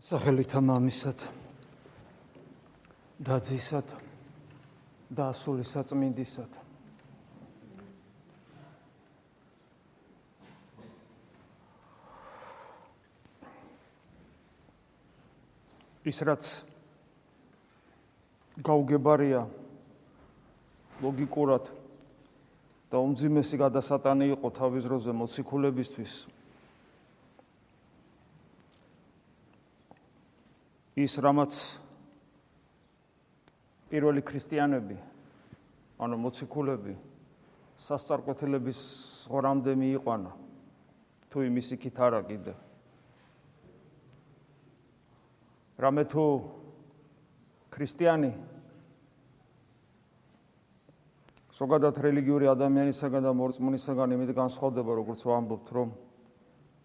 სახელითა მამისად და ძისად და სული საწმინდისად. ის რაც გაუგებარია ლოგიკურად და უმძიმესი გადასატანი იყო თავის დროზე მოციქულებისთვის ის რამაც პირველი ქრისტიანები ანუ მოციქულები სასწარკვეთილების ღრამდე მიიყვანა. თუ იმის იქით არა კიდე. რამე თუ ქრისტიანი ზოგადად რელიგიური ადამიანისაგან და მორწმუნისაგან იმით განსხვავდება როგორც ვამბობთ რომ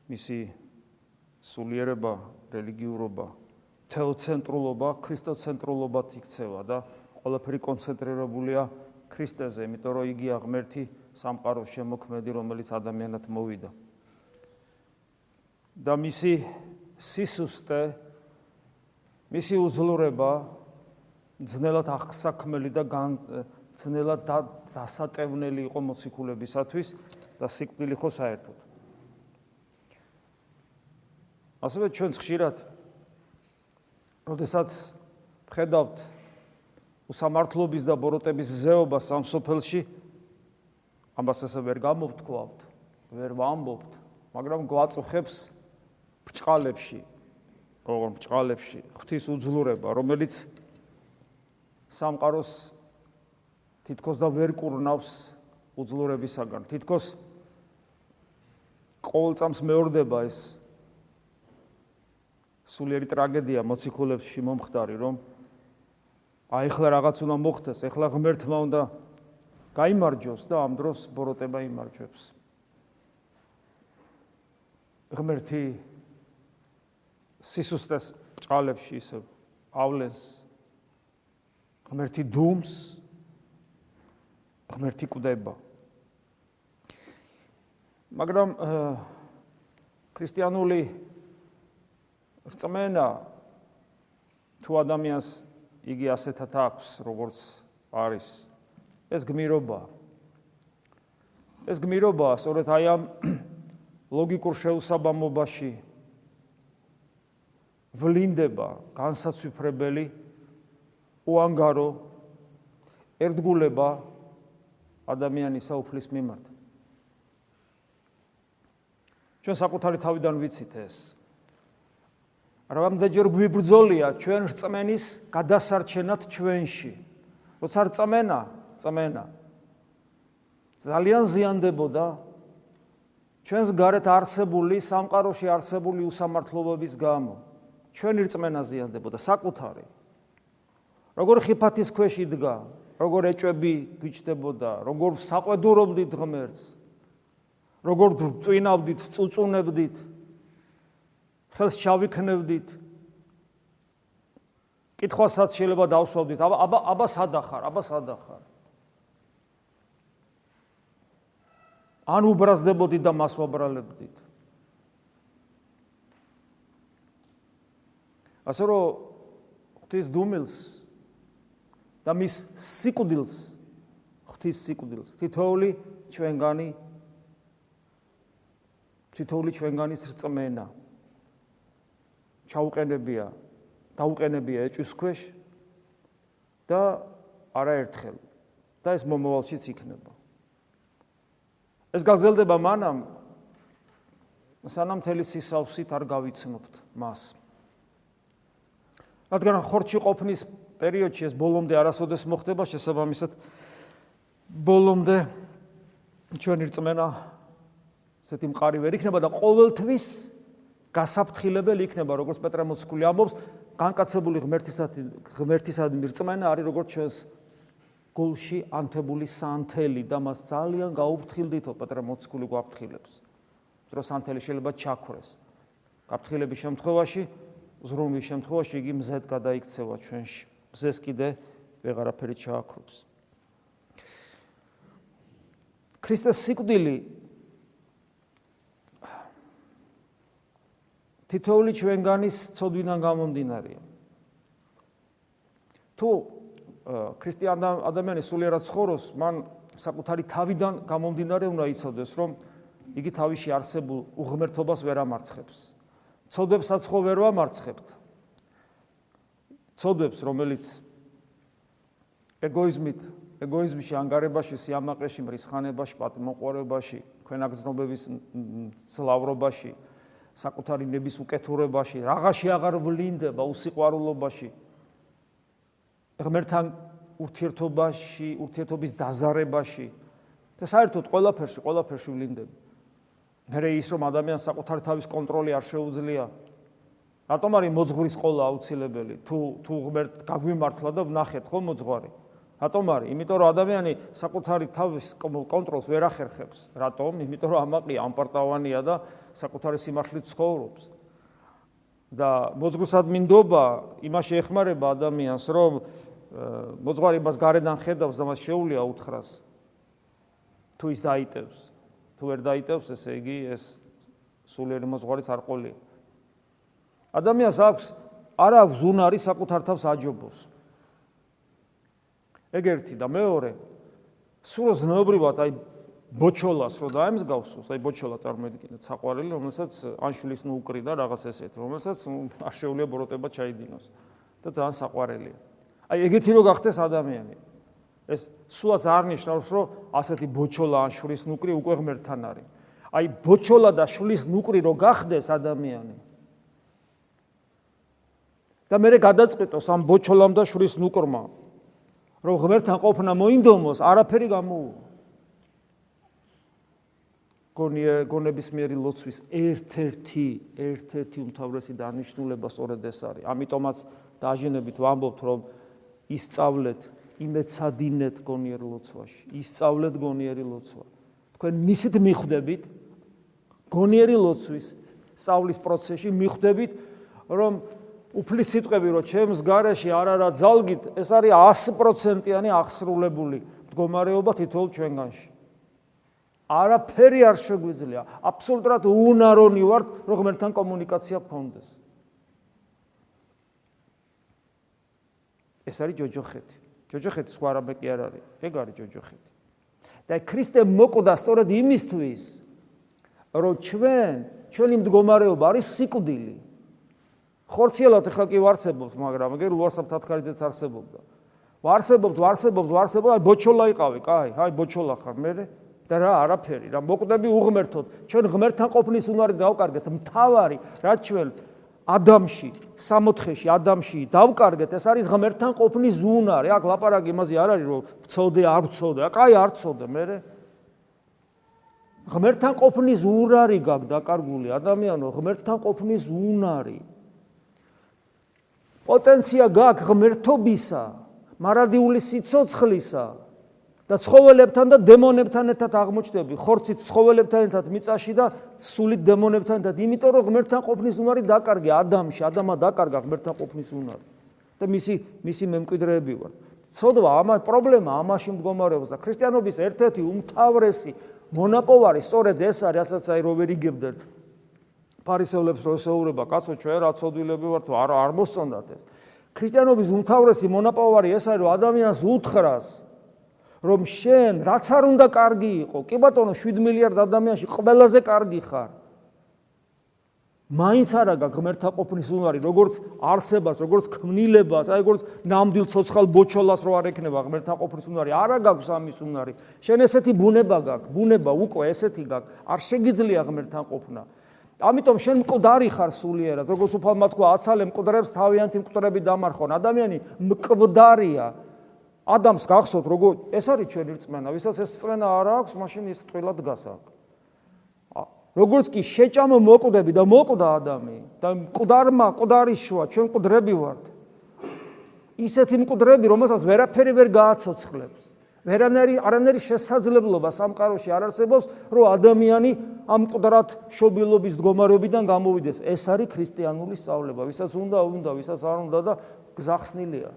მისი სულიერება რელიგიურობა თეოცენტრულობა, ქრისტოცენტრულობად იქცევა და ყველაფერი კონცენტრირებულია ქრისტეზე, იმიტომ რომ იგი აღმერთი სამყაროს შემოქმედი, რომელიც ადამიანად მოვიდა. და მისი სისუსტე, მისი უძლურება ძნელად აღსაქმელი და ძნელად დასატევნელი იყო მოციქულებისათვის და სიკვდილი ხო საერთოდ. ასევე ჩვენ ხშირად როდესაც ხედავთ უსამართლობის და ბოროტების ზეობას ამ სოფელში ამას ესე ვერ გამოვთქვავთ, ვერ ვამბობთ, მაგრამ გვაწუხებს ბჭყალებში, როგორ ბჭყალებში ღვთის უძლურება, რომელიც სამყაროს თითქოს და ვერ კურნავს უძლურებისაგან. თითქოს ყოველწამს მეორდება ეს სულიერი ტრაგედია მოციქულებში მომხდარი რომ აი ახლა რაღაც უნდა მოხდეს, ახლა ღმერთმა უნდა გამოიმარჯოს და ამ დროს ბოროტება იმარჯვებს. ღმერთი სისუსტეს ჭალებში ისე ავლენს ღმერთი დუმს ღმერთი კვდება მაგრამ ქრისტიანული რწმენა თუ ადამიანს იგი ასეთად აქვს როგორც არის ეს გმირობა. ეს გმირობა სწორედ აი ამ ლოგიკურ შეუსაბამობაში ვლინდება განსაცვიფრებელი უანგარო ერთგულება ადამიანის საუფლის მიმართ. ჩვენ საკუთარი თავიდან ვიცით ეს რამდენჯერ გვიბრძოლია ჩვენ რწმენის გადასარჩენად ჩვენში. როცა რწმენა, რწმენა ძალიან ზიანდებოდა ჩვენს გარეთ არსებული სამყაროში არსებული უსამართლობების გამო. ჩვენი რწმენა ზიანდებოდა საკუთარი. როგორ ხიფათის ქვეშ იდგა, როგორ ეჭები გვიჩდებოდა, როგორ საყვედურობდით ღმერთს, როგორ წვინავდით, წუწუნებდით. ხელს ჩავიქნევდით. კითხვასაც შეიძლება დავსვავდით. აბა აბა აბა სადახარ? აბა სადახარ? ან უბრაზდებოდით და მას ვაბრალებდით. ასე რომ ღვთის დუმილს და მის სიკვდილს ღვთის სიკვდილს თითოეული ჩვენგანი თითოეული ჩვენგანის რწმენა ჩაუყენებია დაუყენებია ეჭვის ქვეშ და არაერთხელ და ეს მომავალშიც იქნება. ეს გაზელდება მანამ სანამ თელი სისავსით არ გავიცნობთ მას. რადგან ხორჩი ყოფნის პერიოდში ეს ბოლომდე არასოდეს მოხდება შესაბამისად ბოლომდე ჩვენი რწმენა ესეთი მყარი ვერ იქნება და ყოველთვის გასაფრთხილებელი იქნება როგორც პეტრე მოციქული ამბობს განკაცებული ღმერთისად ღმერთისად მირწმენა არის როგორც ჩვენს გულში ანთებული სანთელი და მას ძალიან გაუფრთხილდითო პეტრე მოციქული გვაფრთხილებს. დრო სანთელი შეიძლება ჩაქრეს გაფრთხილების შემთხვევაში ზრუნვის შემთხვევაში იგი მზედ გადაიქცევა ჩვენში. მზეს კიდე ვეღარაფერი ჩააქრობს ქრისტეს სიკვდილი თითოეული ჩვენგანის ცოდვიდან გამომდინარეა. თუ ქრისტიან ადამიანის სულიერად ცხოვრობს, მან საკუთარი თავიდან გამომდინარე უნდა იცოდეს, რომ იგი თავში არსებულ უღმერთობას ვერ ამარცხებს. ცოდებსაც ხო ვერ ვამარცხებთ. ცოდებს, რომელიც ეგოიზმით, ეგოიზმში, ანგარებაში, სიამაყეში, მრისხანებაში, პატიმოყურებაში, ქვენაგზნობების ძლავრობაში, საკუთარი ნების უკეთურებაში, რაღაცი აღარ ვლინდება უსიყვარულობაში. ღმერთთან ურთიერთობაში, ურთიერთობის დაზარებაში და საერთოდ ყველაფერში, ყველაფერში ვლინდება. მე ის რომ ადამიანს საკუთარი თავის კონტროლი არ შეუძლია. რატომ არის მოძღვრის ყოლა აუცილებელი? თუ თუ ღმერთ გაგვიმართლა და ვნახეთ ხო მოძღვარი? რატომ არის? იმიტომ რომ ადამიანი საკუთარი თავის კონტროლს ვერ ახერხებს. რატომ? იმიტომ რომ ამაყი ამპარტავანია და საკუთარი სიმართლით ცხოვრობს. და მოძღვრისადმინდობა იმაში ეხმარება ადამიანს, რომ მოძღვარი მას გარედან ხედავს და მას შეუულია უთხრას. თუ ის დაიტევს, თუ ვერ დაიტევს, ესე იგი ეს სულიერი მოძღვარის არ ყოლია. ადამიანს აქვს არ აქვს უნარი საკუთარ თავს აჯობოს. ეგ ერთი და მეორე სულ ზნეობრივად აი ბოჩოლას რო დაემსგავსოს, აი ბოჩოლა წარმოიდგინეთ, საყვარელი, რომელსაც ანშულის ნუ უკრი და რაღაც ესეთ, რომელსაც არ შეუძლია ბოროტება ჩაიდინოს და ძალიან საყვარელია. აი ეგეთი რო გახდეს ადამიანი. ეს სულაც არ ნიშნავს, რომ ასეთი ბოჩოლა ანშულის ნუკრი უკვე ღმერთთან არის. აი ბოჩოლა და შulis ნუკრი რო გახდეს ადამიანი. და მე გადაწყვიტოს ამ ბოჩოლამ და შulis ნუკრმა რომ ღმერთთან ყოფნა მოინდომოს, არაფერი გამოუვა. გონია გონების მიერი ლოცვის ერთ-ერთი ერთ-ერთი უმთავრესი დანიშნულება სწორედ ეს არის. ამიტომაც დაჟინებით ვამბობთ, რომ ისწავლეთ, იმეცადინეთ გონიერ ლოცვაში. ისწავლეთ გონიერი ლოცვა. თქვენ მისით მიხვდებით გონიერი ლოცვის სწავლის პროცესში მიხვდებით, რომ უფლის სიტყვები რო ჩემს გარეში არ არა ძალგით, ეს არის 100%-იანი აღსრულებული მდგომარეობა თითოეულ ჩვენგანში. არაფერი არ შეგვიძლია, აბსოლუტურად უნარონი ვართ, რომ ღმერთთან კომუნიკაცია გქონდეს. ეს არის ჯოჯოხეთი. ჯოჯოხეთი სხვა რამე კი არ არის. ეგ არის ჯოჯოხეთი. და ქრისტე მოკვდა სწორედ იმისთვის, რომ ჩვენ, ჩვენი მდგომარეობა არის სიკვდილი. ხორციელად ახლა კი ვარსებობთ, მაგრამ ეგ ლუარსაბ თათქარიძეც არსებობდა. ვარსებობთ, ვარსებობთ, ვარსებობთ, აი ბოჩოლა იყავი, კაი, აი ბოჩოლა ხარ მე და რა არაფერი, რა მოკვდები უღმერთოთ. ჩვენ ღმერთთან ყოფნის უნარი დავკარგეთ, მთავარი, რაც ჩვენ ადამში, სამოთხეში, ადამში დავკარგეთ, ეს არის ღმერთთან ყოფნის უნარი. აქ ლაპარაკი იმაზე არ არის, რომ ვწოდე, არ ვწოდე. აკაი არ წოდე, მე ღმერთთან ყოფნის უნარი გაქვს დაკარგული ადამიანო, ღმერთთან ყოფნის უნარი. პოტენცია გაქვს ღმერთობისა, მარადიული სიцоცხლისა. და ცხოველებთან და დემონებთან ერთად აღმოჩნდები, ხორცით ცხოველებთან ერთად მიწაში და სულით დემონებთან ერთად, იმიტომ რომ ღმერთთან ყოფნის უნარი დაკარგე ადამიანში, ადამა დაკარგა ღმერთთან ყოფნის უნარი. და მისი მისი მემკვიდრეები ვარ. ცოდვა ამა პრობლემა ამაში მდგომარეობს და ქრისტიანობის ერთ-ერთი უმთავრესი მონაპოვარი სწორედ ეს არის, რასაც აი რო ვერ იგებდნენ. ფარისევლებს რო ესეურება, კაცო ჩვენ რა ცოდვილები ვართ, არ არ მოსწონდათ ეს. ქრისტიანობის უმთავრესი მონაპოვარი ეს არის, რომ ადამიანს უთხრას რომ შენ რაც არ უნდა კარგი იყო, კი ბატონო 7 მილიარდ ადამიანში ყველაზე კარგი ხარ. მაინც არა გაქვს ღმერთთან ყოფნის უნარი, როგორც არსებას, როგორც ქმნილებას, აი როგორც ნამდვილ ცოცხალ ბოჩოლას რო არ ექნება ღმერთთან ყოფნის უნარი, არა გაქვს ამის უნარი. შენ ესეთი ბუნება გაქვს, ბუნება უკვე ესეთი გაქვს, არ შეგიძლია ღმერთთან ყოფნა. ამიტომ შენ მკვდარი ხარ სულიერად, როგორც უფალმა თქვა, აცალე მკვდრებს თავიანთი მკვდრები დამარხონ. ადამიანი მკვდარია. ადამს გახსოვთ როგორ ეს არის ჩვენი რწმენა ვისაც ეს რწმენა არ აქვს მაშინ ის ტყილად გასაკ როგორც კი შეჭამო მოკვდები და მოკვდა ადამი და მკვდარმა მკვდარიშვა ჩვენ მკვდრები ვართ ისეთი მკვდრები რომელსაც ვერაფერი ვერ გააცოცხლებს ვერანერი არანერი შესაძლებლობა სამყაროში არ არსებობს რომ ადამიანი ამ მკვდრად შობილობის მდგომარეობიდან გამოვიდეს ეს არის ქრისტიანული სწავლება ვისაც უნდა უნდა ვისაც არ უნდა და გზახსნილია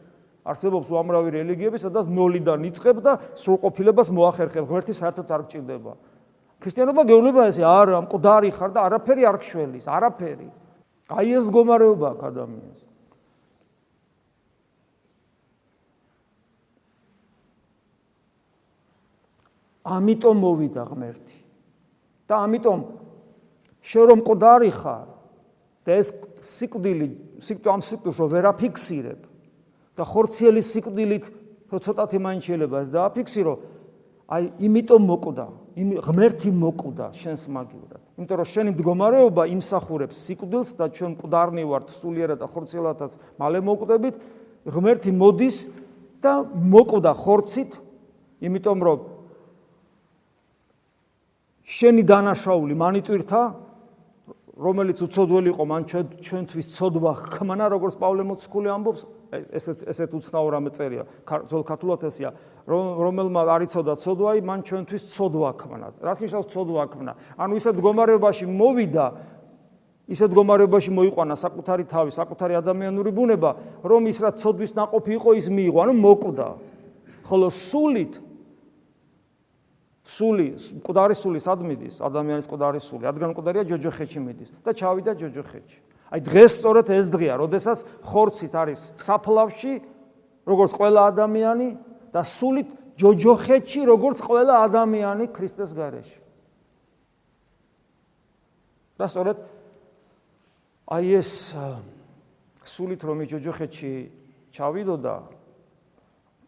არსებობს უამრავი რელიგიები, სადაც ნოლიდან იწყებ და სრულყოფილებას მოახერხებ. ღმერთი საერთოდ არ გჭირდება. ქრისტიანობა გეუბნება ესე, არა, მკვდარი ხარ და არაფერი არ გშველის, არაფერი. აი ეს მდგომარეობა აქვს ადამიანს. ამიტომ მოვიდა ღმერთი. და ამიტომ შენ რომ ყდარი ხარ და ეს სიკვდილი, სიკვდილი ამ სიკვდილს რომ ვერაფიქსირებ და ხორციელი სიკვდილით ცოტათი მაინც შეიძლება ეს დააფიქსირო, აი იმიტომ მოკვდა, იმ ღმერთი მოკვდა შენს მაგივრად. იმიტომ რომ შენი მდგომარეობა იმსახურებს სიკვდილს და ჩვენ მკვდარნი ვართ სულიერად და ხორციელადაც მალე მოკვდებით, ღმერთი მოდის და მოკვდა ხორცით, იმიტომ რომ შენი დანაშაული მანიტვირთა რომელიც უცოდველი იყო მან ჩვენთვის ცოდვა ხმანა როგორც პავლე მოციქული ამბობს ესეთ ესეთ უცნაურ რამე წერია ძველ ქართულად ესია რომელმა არ იცოდა ცოდვაი მან ჩვენთვის ცოდვა ხმანა. რას ნიშნავს ცოდვა ხმნა ანუ ისეთ მდგომარეობაში მოვიდა ისეთ მდგომარეობაში მოიყვანა საკუთარი თავი საკუთარი ადამიანური ბუნება რომ ის რაც ცოდვის ناقოფი იყო ის მიიღო. ანუ მოკვდა. ხოლო სულით სული, მკვდარი სული სად მიდის? ადამიანის მკვდარი სული. რადგან მკვდარია ჯოჯოხეთში მიდის და ჩავიდა ჯოჯოხეთში. აი დღეს სწორედ ეს დღეა, როდესაც ხორცით არის საფლავში, როგორც ყველა ადამიანი და სულით ჯოჯოხეთში, როგორც ყველა ადამიანი ქრისტეს გარეშე. და სწორედ აი ეს სულით რომ ჯოჯოხეთში ჩავიდოდა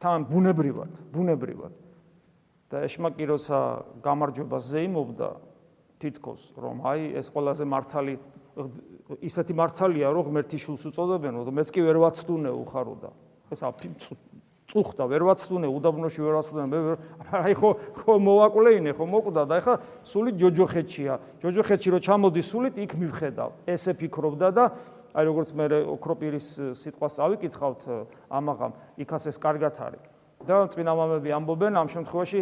თან ბუნებრივად, ბუნებრივად და ეშმაკი როცა გამარჯვებას ზეიმობდა თითქოს რომ აი ეს ყველაზე მართალი ისეთი მართალია რომ ღმერთი შულს უწოდებენ რომ მეც კი ვერ ვაცდუნე უხაროდა. ეს წუხდა ვერ ვაცდუნე უდაბნოში ვერ ვაცდუნე მე აი ხო ხო მოვაკლეინე ხო მოკვდა და ეხა სული ჯოჯოხეთშია ჯოჯოხეთში რო ჩამოდი სულით იქ მივხედავ ესე ფიქრობდა და აი როგორც მე ოქროპირის სიტყვას ავიკითხავთ ამაღამ იქაც ეს კარგად არის და წინა მამები ამბობენ ამ შემთხვევაში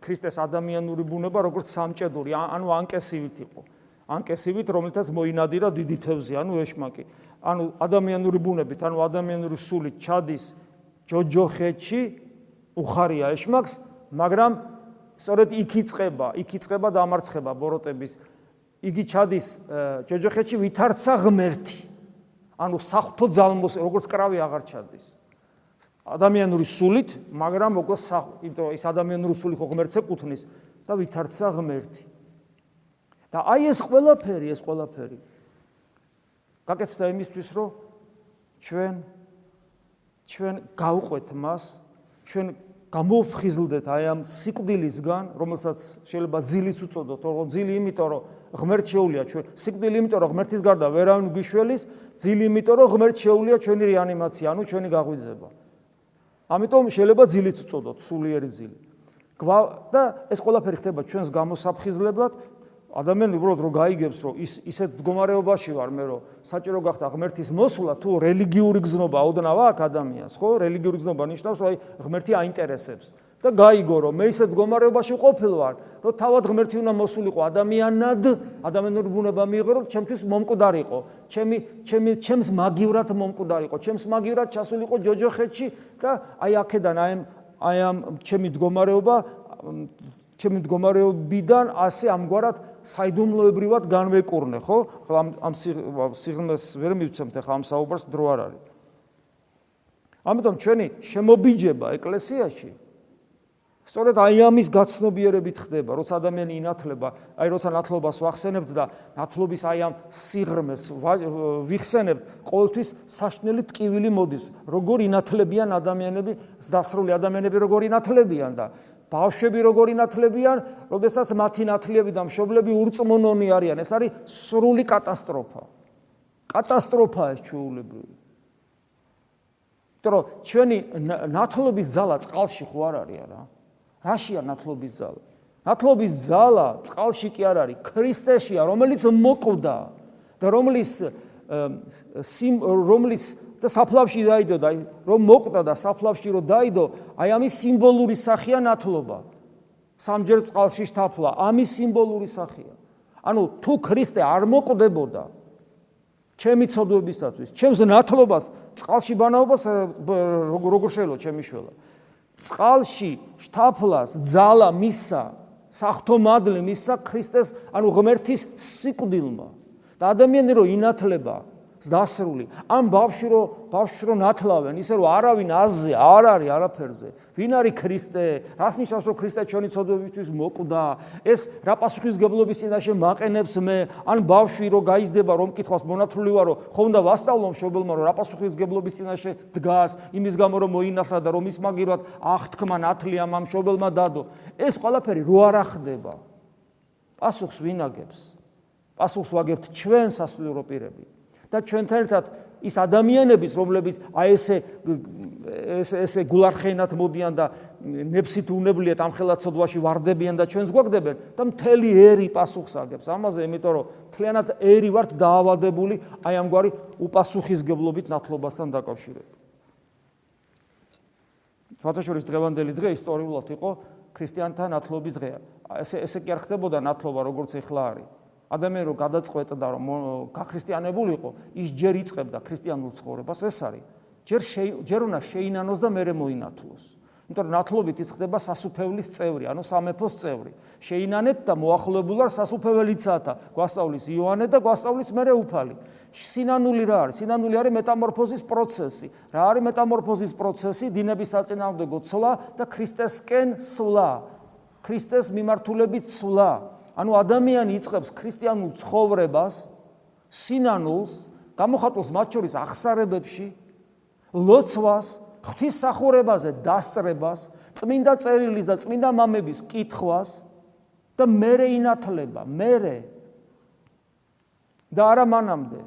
ქრისტეს ადამიანური ბუნება როგორც სამჭედური, ანუ ანკესივით იყო. ანკესივით, რომელთაც მოინადირა დიდი თევზი, ანუ ეშმაკი. ანუ ადამიანური ბუნებით, ანუ ადამიანური სულით ჩადის ჯოჯოხეთში, უხარია ეშმაკს, მაგრამ სწორედ იქ იწება, იქ იწება და ამარცხება ბოროტების. იგი ჩადის ჯოჯოხეთში ვითარცა ღმერთი. ანუ საფრთხო ძალმოს, როგორც კრავი აღარ ჩადის. ადამიანური სულით, მაგრამ უკვე იმიტომ ის ადამიანური სული ხო ღმერთს ეკუთვნის და ვითარცა ღმერთი. და აი ეს ყველაფერი, ეს ყველაფერი გაკეთდა იმისთვის, რომ ჩვენ ჩვენ გავყვეთ მას, ჩვენ გამოვხიზლდეთ აი ამ სიკვდილისგან, რომელსაც შეიძლება ძილიც უწოდოთ, თორემ ძილი იმიტომ, რომ ღმერთ შეუულია ჩვენ, სიკვდილი იმიტომ, რომ ღმერთის გარდა ვერავინ გიშველის, ძილი იმიტომ, რომ ღმერთ შეუულია ჩვენი რეანიმაცია, ანუ ჩვენი გაღვიძება. ამიტომ შეიძლება ძილიც უწოდოთ, სულიერი ძილი. და ეს ყველაფერი ხდება ჩვენს გამოსაფხიზლებლად. ადამიანი უბრალოდ რო გაიგებს, რომ ის ისეთ მდგომარეობაში ვარ მე, რომ საჭირო გახდა ღმერთის მოსვლა, თუ რელიგიური გზნობა ოდნავ აქვს ადამიანს, ხო? რელიგიური გზნობა ნიშნავს, რომ აი ღმერთი აინტერესებს. და გაიგო რომ მე ისეთ მდგომარეობაში ყოფილვარ, რომ თავად ღმერთი უნდა მოსულიყო ადამიანად, ადამიანური ბუნება მიიღო, რომ ჩემთვის მომკვდარიყო, ჩემი ჩემი ჩემს მაგივრად მომკვდარიყო, ჩემს მაგივრად ჩასულიყო ჯოჯოხეთში და აი აქედან აი აი ამ ჩემი მდგომარეობა ჩემი მდგომარეობიდან ასე ამგვარად საიდუმლოებრივად განვეკურნე, ხო? ხო ამ ამ სიღრმეს ვერ მივცემთ ახლა ამ საუბარს დრო არ არის. ამიტომ ჩვენი შემობიჯება ეკლესიაში სწორედ აი ამის გაცნობიერებით ხდება, როცა ადამიანი ინათლება, აი როცა ნათლობას ვახსენებთ და ნათლობის აი ამ სიღრმეს ვიხსენებთ, ყოველთვის საშნელი ტკივილი მოდის, როგორ ინათლებიან ადამიანები, დასრული ადამიანები როგორ ინათლებიან და ბავშვები როგორ ინათლებიან, როდესაც მათი ნათლიები და მშობლები ურწმუნონი არიან, ეს არის სრული კატასტროფა. კატასტროფაა ეს ჩვეულებრივი. იმიტომ რომ ჩვენი ნათლობის ძალა წყალში ხო არ არის რა? რაშია ნათლობის ძალა? ნათლობის ძალა წყალში კი არ არის, ქრისტეშია, რომელიც მოკვდა და რომლის რომლის და საფლავში დაიდო და რომ მოკვდა და საფლავში რომ დაიდო, აი ამის სიმბოლური სახეა ნათლობა. სამჯერ წყალში შთაფლა, ამის სიმბოლური სახეა. ანუ თუ ქრისტე არ მოკვდებოდა ჩემი ცოდვებისათვის, ჩემს ნათლობას, წყალში ბანაობას როგორ შეიძლება ჩემი შველა? წყალში შთაფლას ძალა მისა, სახთო მადლი მისა ქრისტეს, ანუ ღმერთის სიკვდილმა. და ადამიანი რო ინათლება დასრული. ამ ბავშვი რო ბავშვს რო ნათლავენ, ისე რომ არავინ აზზე არ არის არაფერზე. ვინ არის ქრისტე? რას ნიშნავს რომ ქრისტე ჩვენი ცოდვებისთვის მოკვდა? ეს რა პასუხისგებლობის წინაშე მაყენებს მე? ან ბავშვი რო გაიზდება რომ კითხავს მონათლული ვარო, ხომ და ვასწავლო მშობელმა რომ რა პასუხისგებლობის წინაშე დგას, იმის გამო რომ მოინახლა და რომ ის მაგირად აღთქმა ნათლია ამ მშობელმა დადო. ეს ყველაფერი რო არ ახდება. პასუხს ვინ აგებს? პასუხს ვაგებთ ჩვენ სასულიერო პირები. და ჩვენთან ერთად ის ადამიანებიც, რომლებიც აი ესე ესე ესე გულარხენად მოდიან და ნებსით უნებლიეთ ამ ხელაცოდვაში ვარდებიან და ჩვენს გვაგდებენ და მთელი ერი პასუხს აგებს ამაზე, იმიტომ რომ თლიანად ერი ვართ დაავადებული აი ამგვარი უპასუხისგებლობით ნათლობასთან დაკავშირებით. ფათაშორის დღევანდელი დღე ისტორიულად იყო ქრისტიანთა ნათლობის დღე. ესე ესე კი არ ხდებოდა ნათლობა როგორც ეხლა არის. ადამიანი რო გადაწყვეტდა რომ გაქრისტიანებულიყო, ის ჯერ იწყებდა ქრისტიანულ ცხოვრებას, ეს არის. ჯერ ჯერ უნდა შეინანოს და მერე მოინათლოს. იმიტომ რომ ნათლობით ის ხდება სასუფეველის წევრი, ანუ სამეფოს წევრი. შეინანეთ და მოახლოებულარ სასუფეველიცათა, გვასწავლის იოანე და გვასწავლის მერე უფალი. სინანული რა არის? სინანული არის მეტამორფოზის პროცესი. რა არის მეტამორფოზის პროცესი? დინების საწინააღმდეგო ცვლა და ქრისტესკენ სვლა. ქრისტეს მიმართულებით სვლა. ანუ ადამიანი იწყებს ქრისტიანულ ცხოვრებას, სინანულს, გამოხატულს მათ შორის ახსარებებში, ლოცვას, ღვთისმსახურებაზე დასწრებას, წმინდა წერილის და წმინდა მამების კითხვას და მერე ინათლება, მერე და არა მანამდე.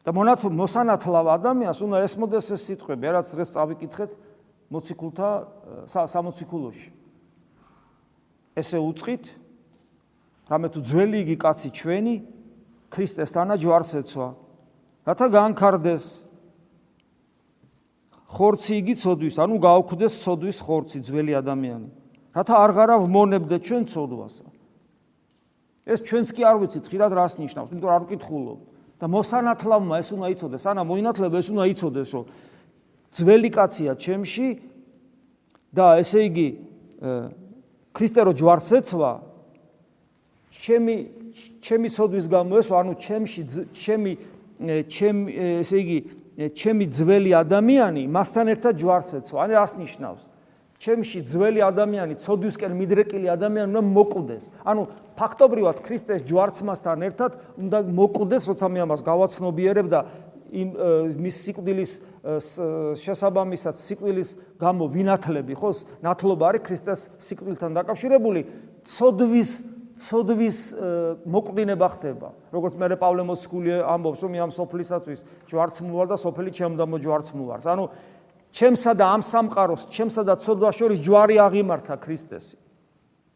და მონათ მოსანათლავ ადამიანს უნდა ესმოდეს ეს სიტყვები, რაც დღეს წავიკითხეთ, მოციქულთა სამოციქულოში. ესე უצחით რამე თუ ძველი იგი კაცი ჩვენი ქრისტესთანა ჯვარს ეცვა. რათა განკარდეს ხორცი იგი ცოდვის, ანუ გაუქმდეს ცოდვის ხორცი ძველი ადამიანი. რათა არ ღარა ვმონებდე ჩვენ ცოდვასა. ეს ჩვენც კი არ ვიცით ხშირად რას ნიშნავს, იმიტომ არ ვკითხულობ. და მოსანათლავმა ეს უნდა იცოდეს, ანა მოინათლება ეს უნდა იცოდეს, რომ ძველი კაცია ჩემში და ესე იგი ქრისტე რო ჯვარს ეცვა ჩემი ჩემი ცოდვის გამო ეს ანუ ჩემში ჩემი ჩემი ესე იგი ჩემი ძველი ადამიანი მასთან ერთად ჯვარს ეცვა ანუ რას ნიშნავს? ჩემში ძველი ადამიანი ცოდვისკენ მიდრეკილი ადამიანი უნდა მოკვდეს. ანუ ფაქტობრივად ქრისტეს ჯვარცმასთან ერთად უნდა მოკვდეს როცა მე ამას გავაცნობიერებ და იმ მის სიკვდილის შესაბამისად სიკვდილის გამო ვინათლები ხოს ნათლობა არის ქრისტეს სიკვდილთან დაკავშირებული. ცოდვის ცოდვის მოკვდინება ხდება. როგორც მე პავლე მოსკული ამბობს რომ ამ სოფლისათვის ჯვარცმულვარ და სოფელი ჩემდა მოჯვარცმულვარს ანუ ჩემსა და ამ სამყაროს ჩემსა და ცოდვას შორის ჯვარი აღიმართა ქრისტესი.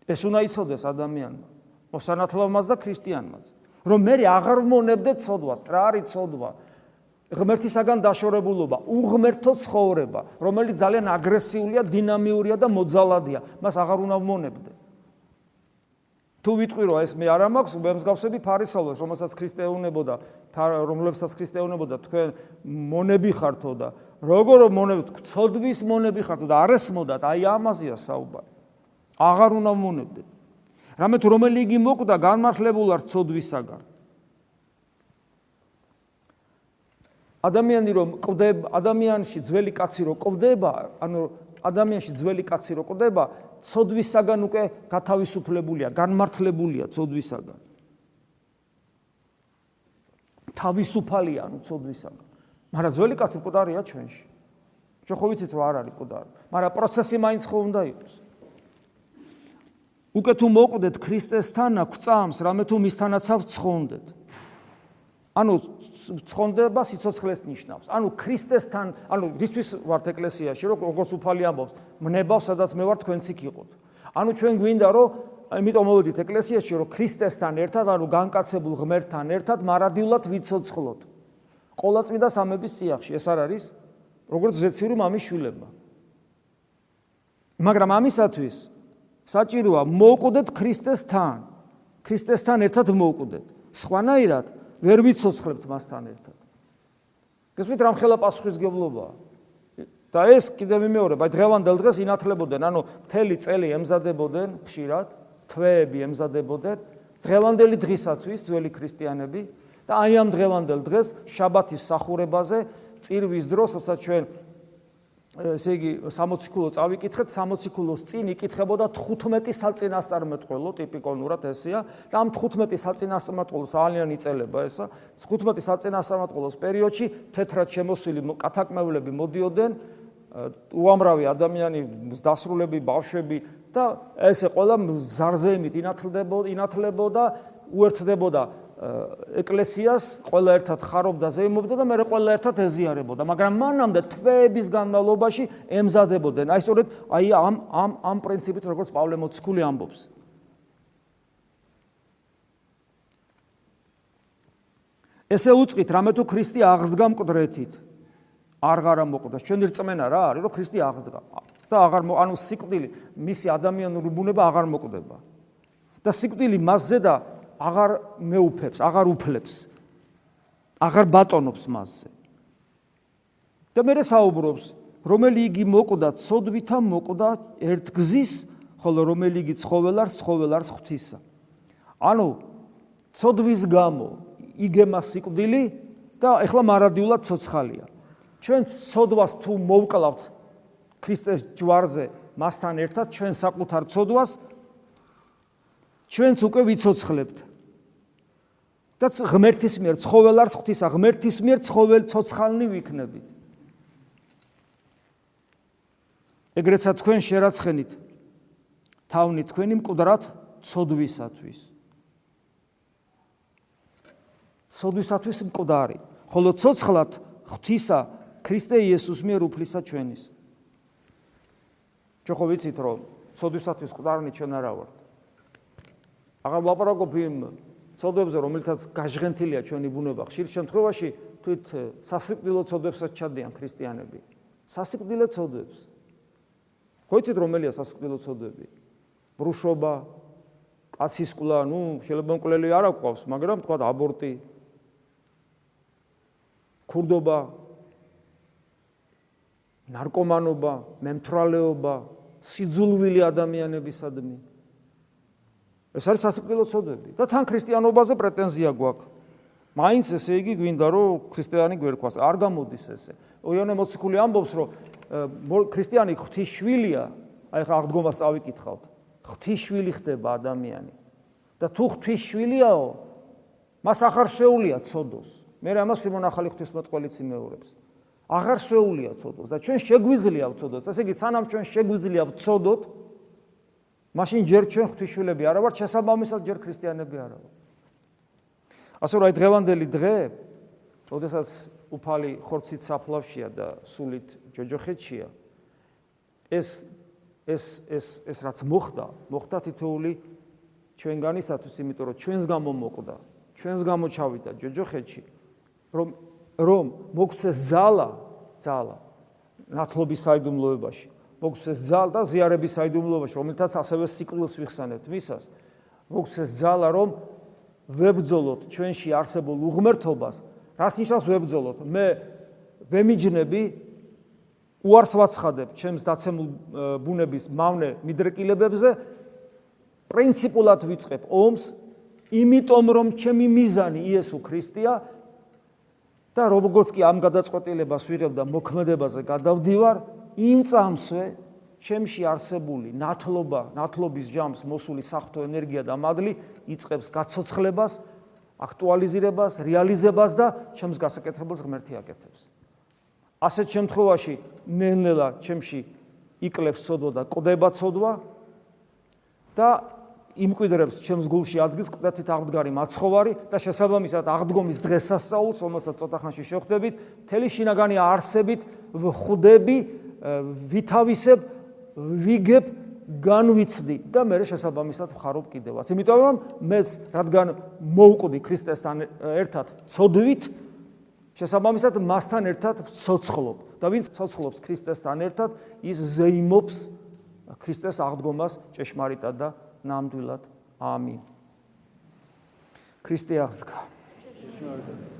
ეს უნდა იცოდეს ადამიანმა მოსანათლავმაც და ქრისტიანმაც. რომ მე აღარ მონებდე ცოდვას რა არის ცოდვა ღმერთისაგან დაშორებულობა, უღმერთო ცხოვრება, რომელიც ძალიან აგრესიულია, დინამიურია და მოძალადია, მას აღარ უნდა მომონებდე. თუ ვიტყვი რომ ეს მე არ მაქვს, მე მსგავსები ფარისევლებს, რომელსაც ქრისტე ეუნებოდა, რომლებსაც ქრისტე ეუნებოდა, თქვენ მონები ხართო და როგორ მონები, ცოდვის მონები ხართო და არ ესმოდათ, აი ამაზეა საუბარი. აღარ უნდა მომონებდე. რამე თუ რომელი იგი მოკვდა განმართლებულარ ცოდვისაგან. ადამიანი რომ ყვდება, ადამიანში ძველი კაცი რომ ყვდება, ანუ ადამიანში ძველი კაცი რომ ყვდება, ცოდვისაგან უკვე გათავისუფლებულია, განმართლებულია ცოდვისაგან. თავისუფალია ანუ ცოდვისაგან. მაგრამ ძველი კაცი მკვდარია ჩვენში. ჩვენ ხო ვიცით რომ არ არის მკვდარი, მაგრამ პროცესი მაინც ხო უნდა იყოს. უკვე თუ მოკვდეთ ქრისტესთან, გვწამს, რამე თუ მისთანაცავ ცხონდეთ. ანუ ცხონდება სიცოცხლეს ნიშნავს. ანუ ქრისტესთან, ანუ ისთვის ვართ ეკლესიაში, როგორც უფალი ამბობს, მნებავ, სადაც მე ვარ თქვენც იყოთ. ანუ ჩვენ გვინდა, რომ იმიტომ მოვედით ეკლესიაში, რომ ქრისტესთან ერთად, ანუ განკაცებულ ღმერთთან ერთად მარადიულად ვიცოცხლოთ. ყოლაწმინდა სამების სიახში ეს არ არის როგორც ზეციური მამის შვილებმა. მაგრამ ამისათვის საჭიროა მოუკვდეთ ქრისტესთან. ქრისტესთან ერთად მოუკვდეთ. სხვანაირად ვერ ვიცოცხლებთ მასთან ერთად. გესმით რამ ხელა პასუხისგებლობაა? და ეს კიდევ მიმეორებ, აი დღევანდელ დღეს ინათლებოდნენ, ანუ მთელი წელი ემზადებოდნენ ხშირად, თვეები ემზადებოდნენ დღევანდელი დღისათვის ძველი ქრისტიანები და აი ამ დღევანდელ დღეს შაბათის სახურებაზე წირვის დროს, როცა ჩვენ ესე იგი 60 კილო წავიკითხეთ 60 კილოს წინ იკითხებოდა 15 საწინასწარმეტყველო ტიპიკონურად ესეა. და ამ 15 საწინასწარმეტყველოს ძალიან იწელება ესა. 15 საწინასწარმეტყველოს პერიოდში თეთრად შემოსილი კათაკმევლები მოდიოდნენ უამრავი ადამიანი დასრულები ბავშვები და ესე ყველა ზარზემით ინათლდებოდა ინათლებოდა უერთდებოდა ეკლესიას ყველა ერთად ხარობდა ზეიმობდა და მე ყველა ერთად ეზიარებოდა მაგრამ მანამდე თვეების განმავლობაში ემზადებოდნენ. აი სწორედ აი ამ ამ ამ პრინციპით როგორც პავლე მოციქული ამბობს. ესე უצყით რამე თუ ქრისტე აღსდგა მკვდრეთით არ ღარა მოკვდას ჩვენი რწმენა რა არის რომ ქრისტე აღსდგა და აღარ ანუ სიკვდილი მისი ადამიანური ბუნება აღარ მოკვდება. და სიკვდილი მასზე და აღარ მეუფებს, აღარ უფლებს. აღარ ბატონობს მასზე. და მე საუბრობს, რომელი იგი მოკვდა, ცოდვითა მოკვდა ერთგზის, ხოლო რომელი იგი ცხოველარ, ცხოველარს ღვთისა. ანუ ცოდვის გამო იგემა სიკვდილი და ეხლა მარადიულად ცოცხალია. ჩვენ ცოდვას თუ მოვკლავთ ქრისტეს ჯვარზე, მასთან ერთად ჩვენ საკუთარ ცოდვას ჩვენც უკვე ვიცოცხლებთ. და ღმერთის მიერ ცხოველარს ღვთისა ღმერთის მიერ ცხოველ ცოცხალნი ვიქნებით. ეგრეცა თქვენ შერაცხენით თავნი თქვენი მკვდრად ცოდვისათვის. ცოდვისათვის მკვდარი, ხოლო ცოცხლად ღვთისა ქრისტე იესოს მიერ უფლისა ჩვენის. ჩვენ ხო ვიცით რომ ცოდვისათვის მკვდარნი ჩვენ არა ვართ. აღარ ვაპარაკობ იმ ცოდვებზე, რომელთაც გაჟღენთილია ჩვენი ბუნება, ხშირ შემთხვევაში თვით სასიკვდილო ცოდვებსაც ჩადიან ქრისტიანები. სასიკვდილო ცოდვებს. ხო იცით რომელია სასიკვდილო ცოდვები? ბრუშობა, კაცისკლა, ნუ შეიძლება მკვლელი არ აკვავს, მაგრამ თქვა აბორტი, ქურდობა, ნარკომანობა, მემთრალეობა, სიძულვილი ადამიანებისადმი. ეს არის სასიკვდილო ცოდვები და თან ქრისტიანობაზე პრეტენზია გვაქვს. მაინც ესე იგი გვინდა რომ ქრისტიანი გვერქვას არ გამოდის ესე. ოიანე მოციქული ამბობს რომ ქრისტიანი ღვთის შვილია, აი ხა აღდგომას ავიკითხავთ. ღვთის შვილი ხდება ადამიანი. და თუ ღვთის შვილიაო, მას ახარ შეუულია ცოდოს. მე ამას სიმონახალი ღვთისმოწყალიც იმეორებს. აღარ შეუულია ცოდოს და ჩვენ შეგვიძლია ვცოდოთ. ესე იგი სანამ ჩვენ შეგვიძლია ვცოდოთ, მაშინ ჯერ ჩვენ ღვთისშვილები არა ვართ, შესაბამისად ჯერ ქრისტიანები არა ვართ. ასე რომ აი დღევანდელი დღე, ოდესაც უფალი ხორცით საფლავშია და სულით ჯოჯოხეთშია, ეს ეს ეს ეს რაც მოხდა, მოხდა თითოული ჩვენგანისათვის, იმიტომ რომ ჩვენს გამო მოკვდა, ჩვენს გამო ჩავიდა ჯოჯოხეთში, რომ რომ მოგცეს ძალა, ძალა ნათლობის საიდუმლოებაში. მოგცეს ძალა და ზიარების საიდუმლოებაში, რომელთაც ასევე სიკვდილს ვიხსენებთ მისას. მოგცეს ძალა, რომ ვებძოლოთ ჩვენში არსებულ უღმერთობას. რას ნიშნავს ვებძოლოთ? მე ვემიჯნები უარს ვაცხადებ ჩემს დაცემულ ბუნების მავნე მიდრეკილებებზე. პრინციპულად ვიწყებ ომს, იმიტომ რომ ჩემი მიზანი იესო ქრისტეა და როგორც კი ამ გადაწყვეტილებას ვიღებ და მოქმედებაზე გადავდივარ, იმ წამსვე ჩემში არსებული ნათლობა, ნათლობის ჯამს მოსული საფრთხო ენერგია და მადლი იწყებს გაცოცხლებას, აქტუალიზირებას, რეალიზებას და ჩემს გასაკეთებელს ღმერთი აკეთებს. ასეთ შემთხვევაში ნელ-ნელა ჩემში იკლებს ცოდვა და ყდება ცოდვა და იმკვიდრებს ჩემს გულში ადგილს ყდათით აღმდგარი მაცხოვარი და შესაბამისად აღდგომის დღესასწაულს, რომელსაც ცოტა ხანში შევხვდებით, მთელი შინაგანი არსებით ვხვდები ვითავისებ, ვიგებ, განვიცდი და მე შესაბამისად ვხარობ კიდევაც. იმიტომ რომ მეც რადგან მოუკვდი ქრისტესთან ერთად ცოდვით, შესაბამისად მასთან ერთად ვцоცხლობ. და ვინც ცოცხლობს ქრისტესთან ერთად, ის ზეიმობს ქრისტეს აღდგომას ჭეშმარიტად და ნამდვილად. ამინ. ქრისტე აღსდგა. ჭეშმარიტად.